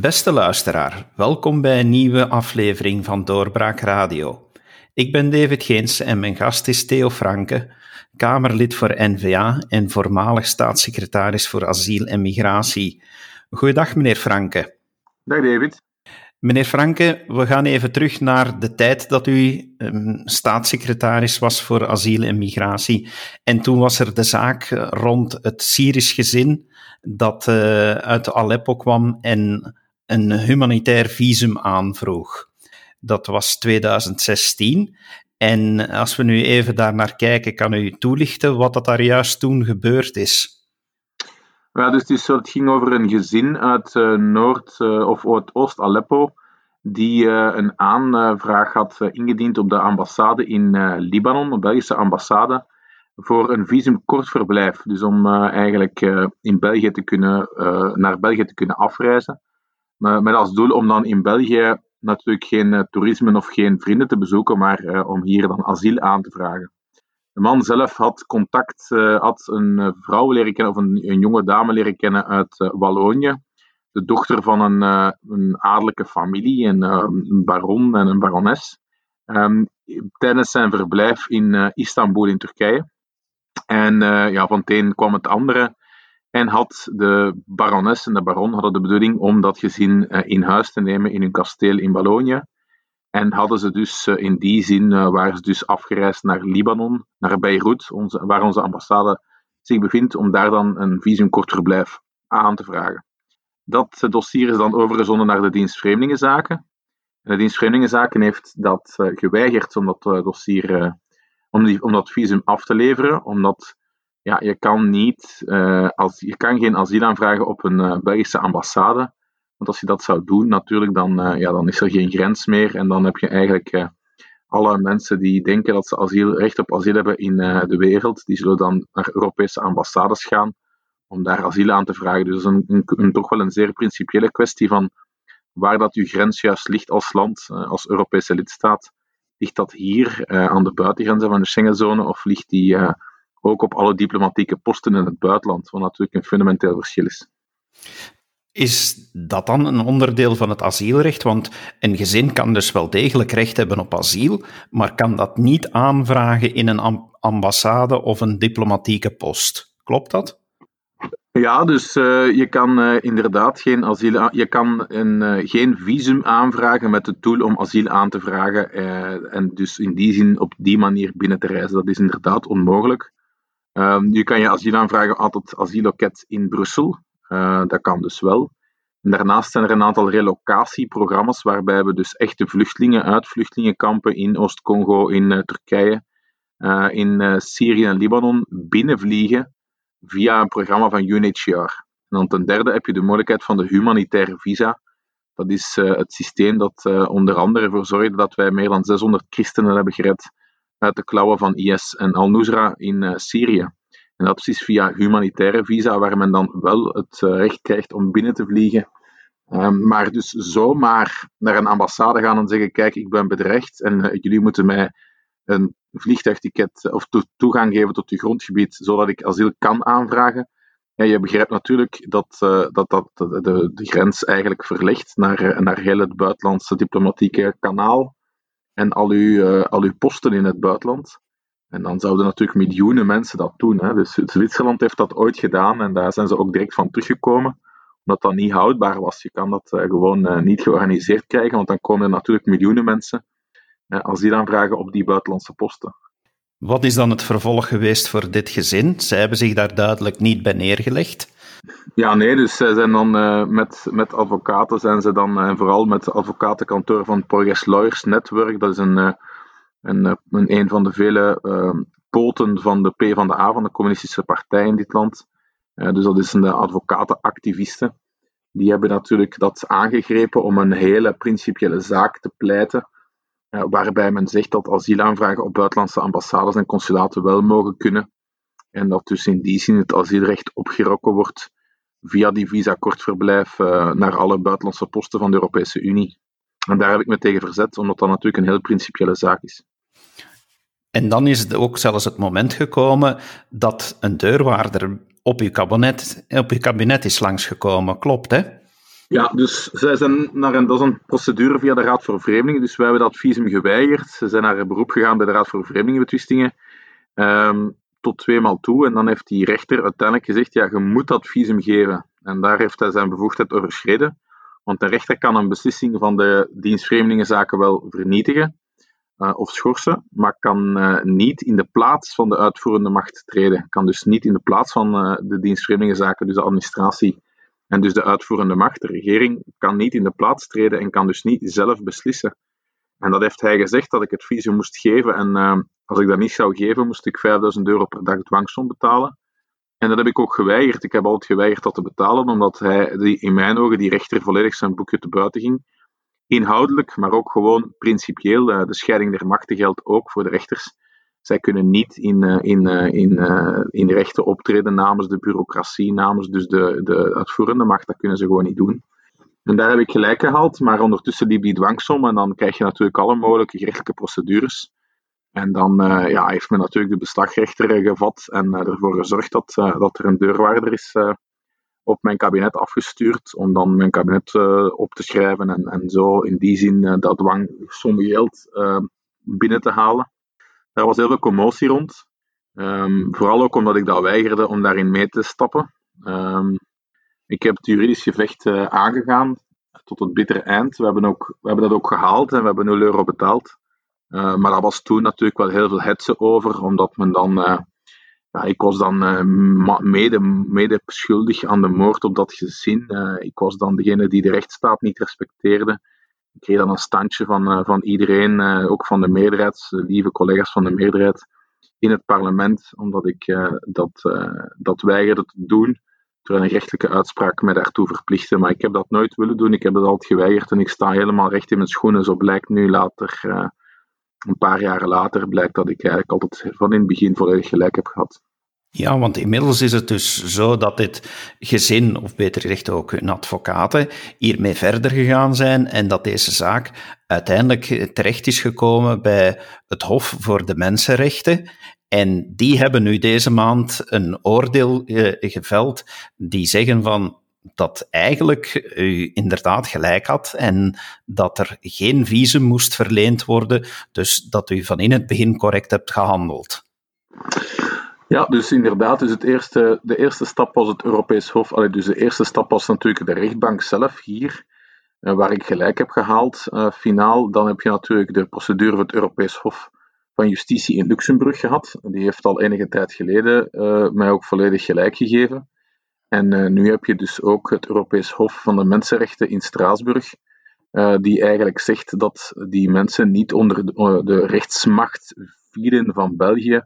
Beste luisteraar, welkom bij een nieuwe aflevering van Doorbraak Radio. Ik ben David Geens en mijn gast is Theo Franke, Kamerlid voor NVA en voormalig staatssecretaris voor asiel en migratie. Goedendag, meneer Franke. Dag, David. Meneer Franke, we gaan even terug naar de tijd dat u um, staatssecretaris was voor asiel en migratie. En toen was er de zaak rond het Syrisch gezin dat uh, uit Aleppo kwam en een humanitair visum aanvroeg. Dat was 2016. En als we nu even daar naar kijken, kan u toelichten wat dat daar juist toen gebeurd is? Ja, dus het, ging over een gezin uit uh, Noord- uh, of Oost-Aleppo, die uh, een aanvraag had ingediend op de ambassade in Libanon, de Belgische ambassade, voor een visum kort verblijf. Dus om eigenlijk in België te kunnen, naar België te kunnen afreizen. Met als doel om dan in België natuurlijk geen toerisme of geen vrienden te bezoeken, maar om hier dan asiel aan te vragen. De man zelf had contact, uh, had een vrouw leren kennen, of een, een jonge dame leren kennen uit uh, Wallonië. De dochter van een, uh, een adellijke familie, een, een, baron en een barones. Um, tijdens zijn verblijf in Istanbul in Turkije. En ja, van het een kwam het andere. En had de barones en de baron hadden de bedoeling om dat gezin in huis te nemen in hun kasteel in Wallonië. En hadden ze dus in die zin, waren ze dus afgereisd naar Libanon, naar Beirut, waar onze ambassade zich bevindt, om daar dan een visumkort verblijf aan te vragen. Dat dossier is dan overgezonden naar de dienst Vreemdelingenzaken. En de dienst Vreemdelingenzaken heeft dat geweigerd om dat dossier, om, die, om dat visum af te leveren, omdat ja, je kan niet, als, je kan geen asiel aanvragen op een Belgische ambassade, want als je dat zou doen, natuurlijk, dan, uh, ja, dan is er geen grens meer. En dan heb je eigenlijk alle mensen die denken dat ze asiel, recht op asiel hebben in de wereld, die zullen dan naar Europese ambassades gaan om daar asiel aan te vragen. Dus een, een, een, toch wel een zeer principiële kwestie van waar dat uw grens juist ligt als land, als Europese lidstaat. Ligt dat hier aan de buitengrenzen van de Schengenzone of ligt die ook op alle diplomatieke posten in het buitenland, wat natuurlijk een fundamenteel verschil is. Is dat dan een onderdeel van het asielrecht? Want een gezin kan dus wel degelijk recht hebben op asiel, maar kan dat niet aanvragen in een ambassade of een diplomatieke post. Klopt dat? Ja, dus uh, je kan uh, inderdaad geen asiel, je kan een, uh, geen visum aanvragen met het doel om asiel aan te vragen en dus in die zin op die manier binnen te reizen. Dat is inderdaad onmogelijk. Nu kan je asiel aanvragen aan het asielloket in Brussel. Uh, dat kan dus wel. En daarnaast zijn er een aantal relocatieprogramma's waarbij we dus echte vluchtelingen uit vluchtelingenkampen in Oost-Congo, in uh, Turkije, uh, in Syrië en Libanon binnenvliegen via een programma van UNHCR. En dan ten derde heb je de mogelijkheid van de humanitaire visa. Dat is het systeem dat onder andere ervoor zorgde dat wij meer dan 600 christenen hebben gered uit de klauwen van IS en Al-Nusra in Syrië. En dat is via humanitaire visa, waar men dan wel het eh, recht krijgt om binnen te vliegen. Um, maar dus zomaar naar een ambassade gaan en zeggen: Kijk, ik ben bedreigd en uh, jullie moeten mij een vliegtuigticket of to toegang geven tot uw grondgebied, zodat ik asiel kan aanvragen. Ja, je begrijpt natuurlijk dat, dat, dat de, de, de, grens eigenlijk verlegt naar, naar heel het buitenlandse diplomatieke kanaal en al uw, al uw posten in het buitenland. En dan zouden natuurlijk miljoenen mensen dat doen. Hè. Dus Zwitserland heeft dat ooit gedaan en daar zijn ze ook direct van teruggekomen, omdat dat niet houdbaar was. Je kan dat uh, gewoon uh, niet georganiseerd krijgen, want dan komen er natuurlijk miljoenen mensen uh, asielaanvragen op die buitenlandse posten. Wat is dan het vervolg geweest voor dit gezin? Zij hebben zich daar duidelijk niet bij neergelegd. Ja, nee, dus zij zijn dan met, met advocaten, zijn ze dan, en vooral met het advocatenkantoor van Progress Lawyers Network, dat is een en uh, een van de vele uh, poten van de P van de A, van de communistische partij in dit land. Dus dat is een advocatenactivisten. Die hebben natuurlijk dat aangegrepen om een hele principiële zaak te pleiten. waarbij men zegt dat asielaanvragen op buitenlandse ambassades en consulaten wel mogen kunnen. En dat dus in die zin het asielrecht opgerokken wordt via die visa-kortverblijf naar alle buitenlandse posten van de Europese Unie. En daar heb ik me tegen verzet, omdat dat natuurlijk een heel principiële zaak is. En dan is het ook zelfs het moment gekomen dat een deurwaarder op uw kabinet, op uw kabinet is langsgekomen, klopt hè? Ja, dus zij zijn naar een, dat is een procedure via de Raad voor Vreemdelingen. Dus wij hebben dat visum geweigerd. Ze zijn naar een beroep gegaan bij de Raad voor Vreemdelingenbetwistingen. Um, tot tweemaal toe. En dan heeft die rechter uiteindelijk gezegd: ja, je moet dat visum geven. En daar heeft hij zijn bevoegdheid overschreden. Want de rechter kan een beslissing van de dienst Vreemdelingenzaken wel vernietigen uh, of schorsen, maar kan uh, niet in de plaats van de uitvoerende macht treden. Kan dus niet in de plaats van uh, de dienst Vreemdelingenzaken, dus de administratie en dus de uitvoerende macht, de regering, kan niet in de plaats treden en kan dus niet zelf beslissen. En dat heeft hij gezegd dat ik het visum moest geven. En uh, als ik dat niet zou geven, moest ik 5000 euro per dag dwangsom betalen. En dat heb ik ook geweigerd. Ik heb altijd geweigerd dat te betalen, omdat hij die, in mijn ogen die rechter volledig zijn boekje te buiten ging. Inhoudelijk, maar ook gewoon principieel. Uh, de scheiding der machten geldt ook voor de rechters. Zij kunnen niet in, uh, in, uh, in, in rechten optreden namens de bureaucratie, namens dus de, de uitvoerende macht. Dat kunnen ze gewoon niet doen. En daar heb ik gelijk gehaald, maar ondertussen liep die dwangsom en dan krijg je natuurlijk alle mogelijke gerechtelijke procedures. En dan uh, ja, heeft men natuurlijk de beslagrechter gevat en uh, ervoor gezorgd dat, dat er een deurwaarder is op mijn kabinet afgestuurd om dan mijn kabinet op te schrijven en, en zo in die zin dat dwangsom geld binnen te halen. Daar was heel veel commotie rond. Um, vooral ook omdat ik dat weigerde om daarin mee te stappen. Um, ik heb het juridisch gevecht uh, aangegaan tot het bittere eind. We hebben, ook, we hebben dat ook gehaald en we hebben 0 euro betaald. Uh, maar daar was toen natuurlijk wel heel veel hetze over, omdat men dan. Uh, ja, ik was dan mede, mede schuldig aan de moord op dat gezin. ik was dan degene die de rechtsstaat niet respecteerde. Ik kreeg dan een standje van, van iedereen, ook van de meerderheid, lieve collega's van de meerderheid, in het parlement, omdat ik dat, dat weigerde te doen een rechtelijke uitspraak mij daartoe verplichtte. Maar ik heb dat nooit willen doen. Ik heb dat altijd geweigerd en ik sta helemaal recht in mijn schoenen. Zo blijkt nu later, uh, een paar jaren later, blijkt dat ik eigenlijk altijd van in het begin volledig gelijk heb gehad. Ja, want inmiddels is het dus zo dat dit gezin, of beter gezegd ook hun advocaten, hiermee verder gegaan zijn en dat deze zaak uiteindelijk terecht is gekomen bij het Hof voor de Mensenrechten. En die hebben nu deze maand een oordeel uh, geveld die zeggen van dat eigenlijk u inderdaad gelijk had en dat er geen visum moest verleend worden, dus dat u van in het begin correct hebt gehandeld. Ja, dus inderdaad, dus het eerste, de eerste stap was het Europees Hof. Allee, dus de eerste stap was natuurlijk de rechtbank zelf hier, uh, waar ik gelijk heb gehaald, uh, finaal. Dan heb je natuurlijk de procedure van het Europees Hof van Justitie in Luxemburg gehad. Die heeft al enige tijd geleden uh, mij ook volledig gelijk gegeven. En uh, nu heb je dus ook het Europees Hof van de Mensenrechten in Straatsburg, uh, die eigenlijk zegt dat die mensen niet onder de, de, rechtsmacht vielen van België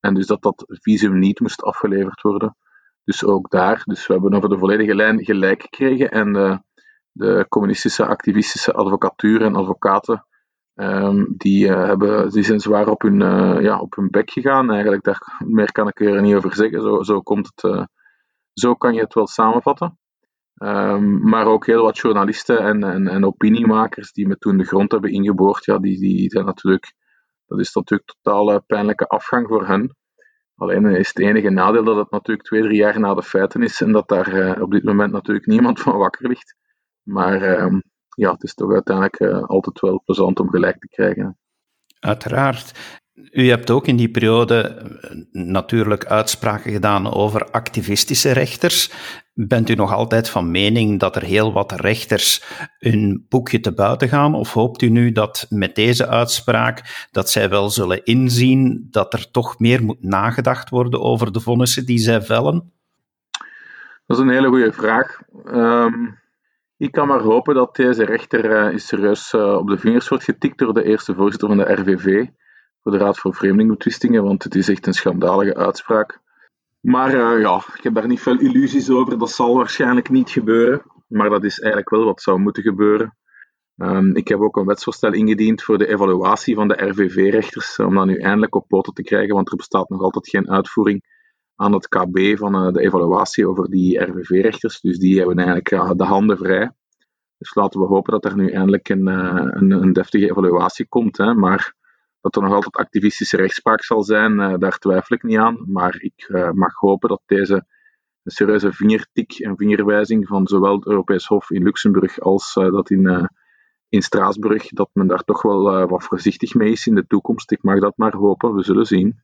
en dus dat dat visum niet moest afgeleverd worden. Dus ook daar, dus we hebben over de volledige lijn gelijk gekregen en de communistische activistische advocatuur en advocaten Um, die, uh, hebben, die zijn zwaar op hun, uh, ja, op hun bek gegaan. Eigenlijk, daar, meer kan ik er niet over zeggen. Zo, zo, komt het, uh, zo kan je het wel samenvatten. Um, maar ook heel wat journalisten en, en, en, opiniemakers die me toen de grond hebben ingeboord, ja, die, die zijn natuurlijk, dat is natuurlijk totaal pijnlijke afgang voor hen. Alleen is het enige nadeel dat het natuurlijk twee, drie jaar na de feiten is en dat daar op dit moment natuurlijk niemand van wakker ligt. Maar um, ja, het is toch uiteindelijk uh, altijd wel plezant om gelijk te krijgen. Uiteraard. U hebt ook in die periode eh, natuurlijk uitspraken gedaan over activistische rechters. Bent u nog altijd van mening dat er heel wat rechters hun boekje te buiten gaan? Of hoopt u nu dat met deze uitspraak dat zij wel zullen inzien dat er toch meer moet nagedacht worden over de vonnissen die zij vellen? Dat is een hele goede vraag. Um, ik kan maar hopen dat deze rechter uh, serieus uh, op de vingers wordt getikt door de eerste voorzitter van de RVV, voor de Raad voor Vreemdelingenbetwistingen, want het is echt een schandalige uitspraak. Maar uh, ja, ik heb daar niet veel illusies over. Dat zal waarschijnlijk niet gebeuren, maar dat is eigenlijk wel wat zou moeten gebeuren. Um, ik heb ook een wetsvoorstel ingediend voor de evaluatie van de RVV-rechters, om dat nu eindelijk op poten te krijgen, want er bestaat nog altijd geen uitvoering aan het KB van uh, de evaluatie over die RVV-rechters. Dus die hebben eigenlijk uh, de handen vrij. Dus laten we hopen dat er nu eindelijk een, uh, een, een, deftige evaluatie komt. Hè. Maar dat er nog altijd activistische rechtspraak zal zijn, daar twijfel ik niet aan. Maar ik mag hopen dat deze serieuze vingertik en vingerwijzing van zowel het Europees Hof in Luxemburg als dat in, in Straatsburg, dat men daar toch wel wat voorzichtig mee is in de toekomst. Ik mag dat maar hopen, we zullen zien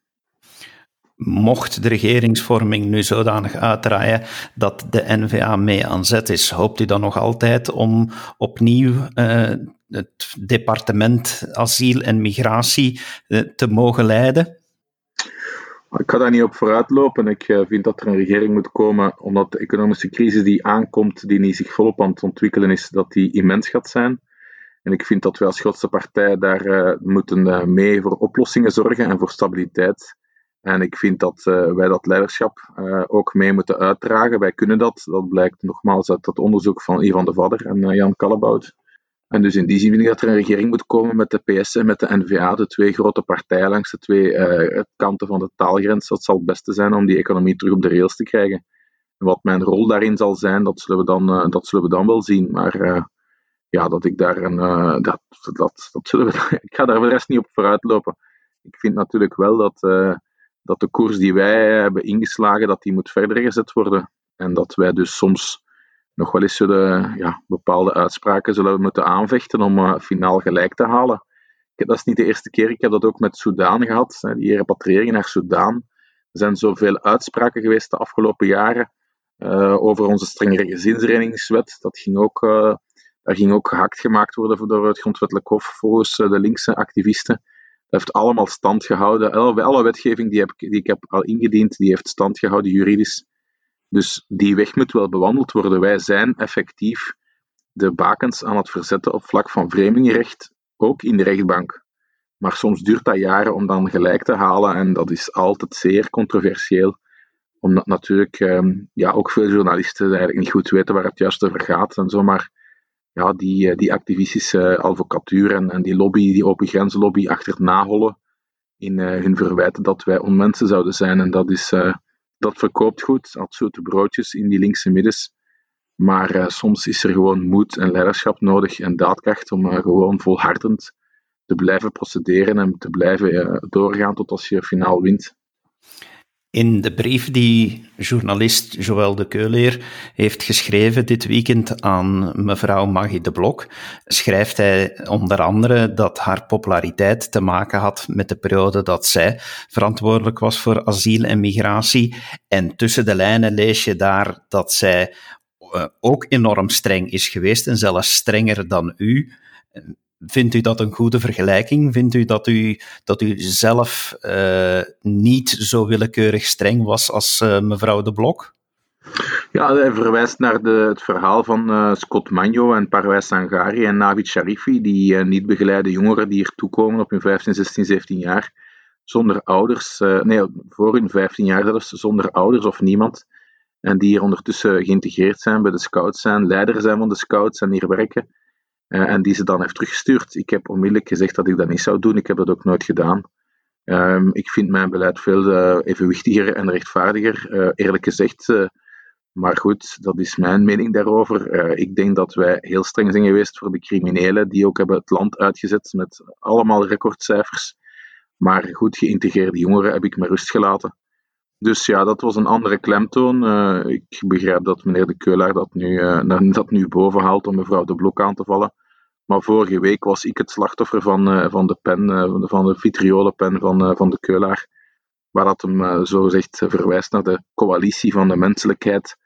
mocht de regeringsvorming nu zodanig uitdraaien dat de NVA mee aan zet is, hoopt u dan nog altijd om opnieuw uh, het departement asiel en migratie uh, te mogen leiden? Ik ga daar niet op vooruitlopen. Ik uh, vind dat er een regering moet komen, omdat de economische crisis die aankomt, die niet zich volop aan het ontwikkelen is, dat die immens gaat zijn. En ik vind dat wij als grootste partij daar moeten mee voor oplossingen zorgen en voor stabiliteit. En ik vind dat uh, wij dat leiderschap uh, ook mee moeten uitdragen. Wij kunnen dat. Dat blijkt nogmaals uit dat onderzoek van Ivan de Vadder en uh, Jan Kallebout. En dus in die zin vind ik dat er een regering moet komen met de PS en met de NVA, de twee grote partijen langs de twee kanten van de taalgrens. Dat zal het beste zijn om die economie terug op de rails te krijgen. En wat mijn rol daarin zal zijn, dat zullen we dan, dat zullen we dan wel zien. Maar ja, dat ik daar een. dat, dat, dat zullen we, ik ga daar voor de rest niet op vooruitlopen. Ik vind natuurlijk wel dat dat de koers die wij hebben ingeslagen, dat die moet verder gezet worden. En dat wij dus soms nog wel eens zullen, ja, bepaalde uitspraken zullen moeten aanvechten om uh, finaal gelijk te halen. Dat is niet de eerste keer, ik heb dat ook met Soudaan gehad, hè, die repatriëring naar Soudaan. Er zijn zoveel uitspraken geweest de afgelopen jaren uh, over onze strengere gezinsrenigingswet. Dat ging ook, uh, daar ging ook gehakt gemaakt worden door het Grondwettelijk Hof volgens de linkse activisten heeft allemaal stand gehouden. Alle, wetgeving die, die ik heb al ingediend, die heeft stand gehouden juridisch. Dus die weg moet wel bewandeld worden. Wij zijn effectief de bakens aan het verzetten op vlak van vreemdelingenrecht, ook in de rechtbank. Maar soms duurt dat jaren om dan gelijk te halen en dat is altijd zeer controversieel. Omdat natuurlijk ehm, ja, ook veel journalisten eigenlijk niet goed weten waar het juist over gaat en zo. Maar ja, die, eh, die activistische advocatuur en, en die lobby, die open grenzenlobby achterna hollen in uh, hun verwijten dat wij onmensen zouden zijn. En dat, is, dat verkoopt goed, als zoete broodjes in die linkse middens. Maar soms is er gewoon moed en leiderschap nodig en daadkracht om gewoon volhardend te blijven procederen en te blijven doorgaan tot als je finaal wint. In de brief die journalist Joël de Keuleer heeft geschreven dit weekend aan mevrouw Maggie de Blok, schrijft hij onder andere dat haar populariteit te maken had met de periode dat zij verantwoordelijk was voor asiel en migratie. En tussen de lijnen lees je daar dat zij eh, ook enorm streng is geweest en zelfs strenger dan u. Vindt u dat een goede vergelijking? Vindt u dat u, dat u zelf uh, niet zo willekeurig streng was als uh, mevrouw de Blok? Ja, hij verwijst naar de, het verhaal van uh, Scott Magno en Parwijs Sangari en Navid Sharifi, die niet begeleide jongeren die hier toekomen op hun 15, 16, 17 jaar, zonder ouders, nee, voor hun 15 jaar zelfs, zonder ouders of niemand. En die hier ondertussen geïntegreerd zijn bij de scouts zijn, leider zijn van de scouts en hier werken. Uh, en die ze dan heeft teruggestuurd. Ik heb onmiddellijk gezegd dat ik dat niet zou doen. Ik heb dat ook nooit gedaan. Um, ik vind mijn beleid veel uh, evenwichtiger en rechtvaardiger, uh, eerlijk gezegd. maar goed, dat is mijn mening daarover. ik denk dat wij heel streng zijn geweest voor de criminelen, die ook hebben het land uitgezet met allemaal recordcijfers. Maar goed geïntegreerde jongeren heb ik me rust gelaten. Dus ja, dat was een andere klemtoon. ik begrijp dat meneer De Keulaar dat nu, dat nu boven haalt om mevrouw De Blok aan te vallen. Maar vorige week was ik het slachtoffer van, uh, van de pen, uh, van de vitriolenpen van, uh, van de Keulaar. Waar dat hem zo zegt verwijst naar de coalitie van de menselijkheid.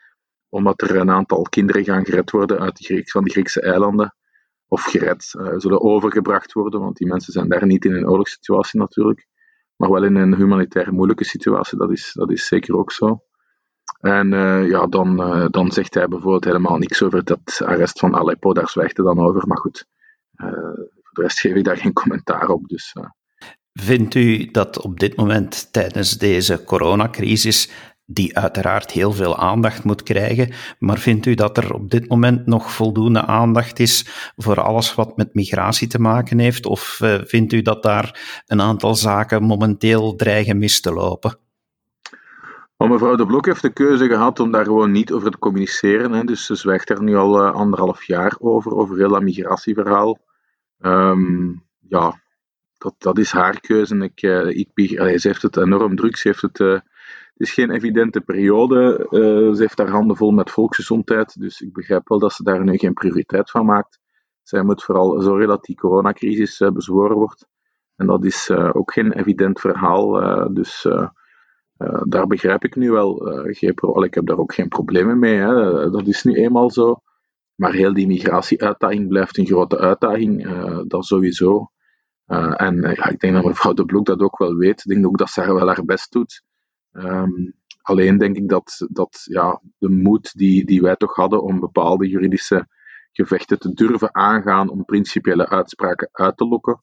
Omdat er een aantal kinderen gaan gered worden uit de van de Griekse eilanden. Of gered, zullen overgebracht worden, want die mensen zijn daar niet in een oorlogssituatie natuurlijk. Maar wel in een humanitair moeilijke situatie, dat is, dat is zeker ook zo. En uh, ja, dan, uh, dan zegt hij bijvoorbeeld helemaal niks over dat arrest van Aleppo, daar zwijgt hij dan over. Maar goed, uh, voor de rest geef ik daar geen commentaar op. Dus, Vindt u dat op dit moment tijdens deze coronacrisis, die uiteraard heel veel aandacht moet krijgen, maar vindt u dat er op dit moment nog voldoende aandacht is voor alles wat met migratie te maken heeft? Of vindt u dat daar een aantal zaken momenteel dreigen mis te lopen? Maar mevrouw De Blok heeft de keuze gehad om daar gewoon niet over te communiceren. Hè. Dus ze zwijgt er nu al uh, anderhalf jaar over, over heel dat migratieverhaal. Um, ja, dat, dat is haar keuze. Ik, uh, ik, ze heeft het enorm druk. Ze heeft het is geen evidente periode. ze heeft haar handen vol met volksgezondheid, dus ik begrijp wel dat ze daar nu geen prioriteit van maakt. Zij moet vooral zorgen dat die coronacrisis bezworen wordt. En dat is ook geen evident verhaal. dus daar begrijp ik nu wel. geen ik heb daar ook geen problemen mee. Hè. Dat is nu eenmaal zo. Maar heel die migratieuitdaging blijft een grote uitdaging, uh, dat sowieso. Uh, en uh, ik denk dat mevrouw De Bloek dat ook wel weet. Ik denk ook dat ze haar wel haar best doet. Um, alleen denk ik dat, dat ja, de moed die, die wij toch hadden om bepaalde juridische gevechten te durven aangaan, om principiële uitspraken uit te lokken,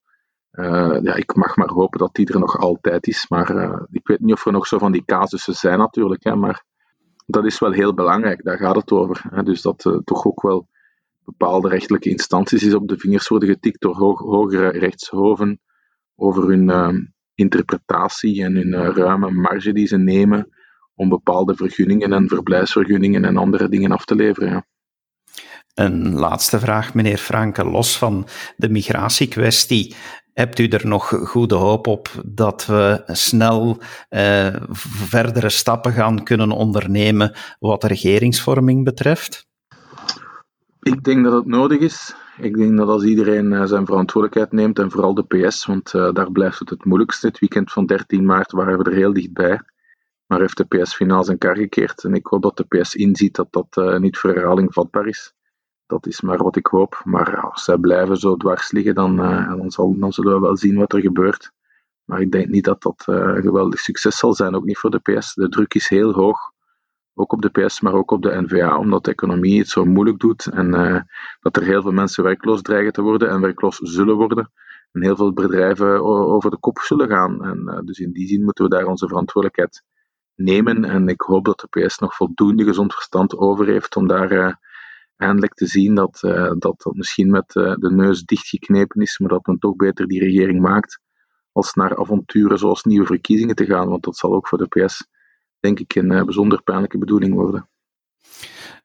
ja, ik mag maar hopen dat die er nog altijd is. Maar ik weet niet of er nog zo van die casussen zijn natuurlijk. Hè, maar dat is wel heel belangrijk, daar gaat het over. Hè. Dus dat uh, toch ook wel bepaalde rechtelijke instanties is op de vingers worden getikt door hogere rechtshoven over hun uh, interpretatie en hun uh, ruime marge die ze nemen om bepaalde vergunningen en verblijfsvergunningen en andere dingen af te leveren. Ja. Een laatste vraag, meneer Franke, los van de migratiekwestie. Hebt u er nog goede hoop op dat we snel eh, verdere stappen gaan kunnen ondernemen wat de regeringsvorming betreft? Ik denk dat het nodig is. Ik denk dat als iedereen uh, zijn verantwoordelijkheid neemt, en vooral de PS, want uh, daar blijft het het moeilijkste. Het weekend van 13 maart waren we er heel dichtbij. Maar heeft de PS finaal zijn kar gekeerd. En ik hoop dat de PS inziet dat dat uh, niet voor herhaling vatbaar is dat is maar wat ik hoop. Maar als zij blijven zo dwars liggen, dan, dan, zal, dan zullen we wel zien wat er gebeurt. Maar ik denk niet dat dat een geweldig succes zal zijn, ook niet voor de PS. De druk is heel hoog, ook op de PS, maar ook op de NVA, omdat de economie het zo moeilijk doet en uh, dat er heel veel mensen werkloos dreigen te worden en werkloos zullen worden. En heel veel bedrijven over de kop zullen gaan. En, dus in die zin moeten we daar onze verantwoordelijkheid nemen. En ik hoop dat de PS nog voldoende gezond verstand over heeft om daar eindelijk te zien dat, uh, dat dat misschien met uh, de neus dichtgeknepen is, maar dat men toch beter die regering maakt als naar avonturen zoals nieuwe verkiezingen te gaan. Want dat zal ook voor de PS, denk ik, een uh, bijzonder pijnlijke bedoeling worden.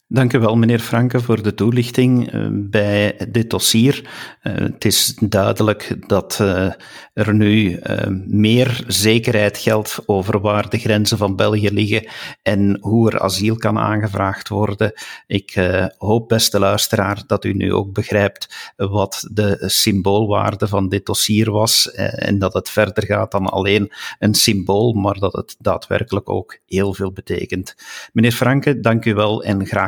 Dank u wel, meneer Franke, voor de toelichting uh, bij dit dossier. Uh, het is duidelijk dat uh, er nu meer zekerheid geldt over waar de grenzen van België liggen en hoe er asiel kan aangevraagd worden. Ik hoop, beste luisteraar, dat u nu ook begrijpt wat de symboolwaarde van dit dossier was en dat het verder gaat dan alleen een symbool, maar dat het daadwerkelijk ook heel veel betekent. Meneer Franke, dank u wel en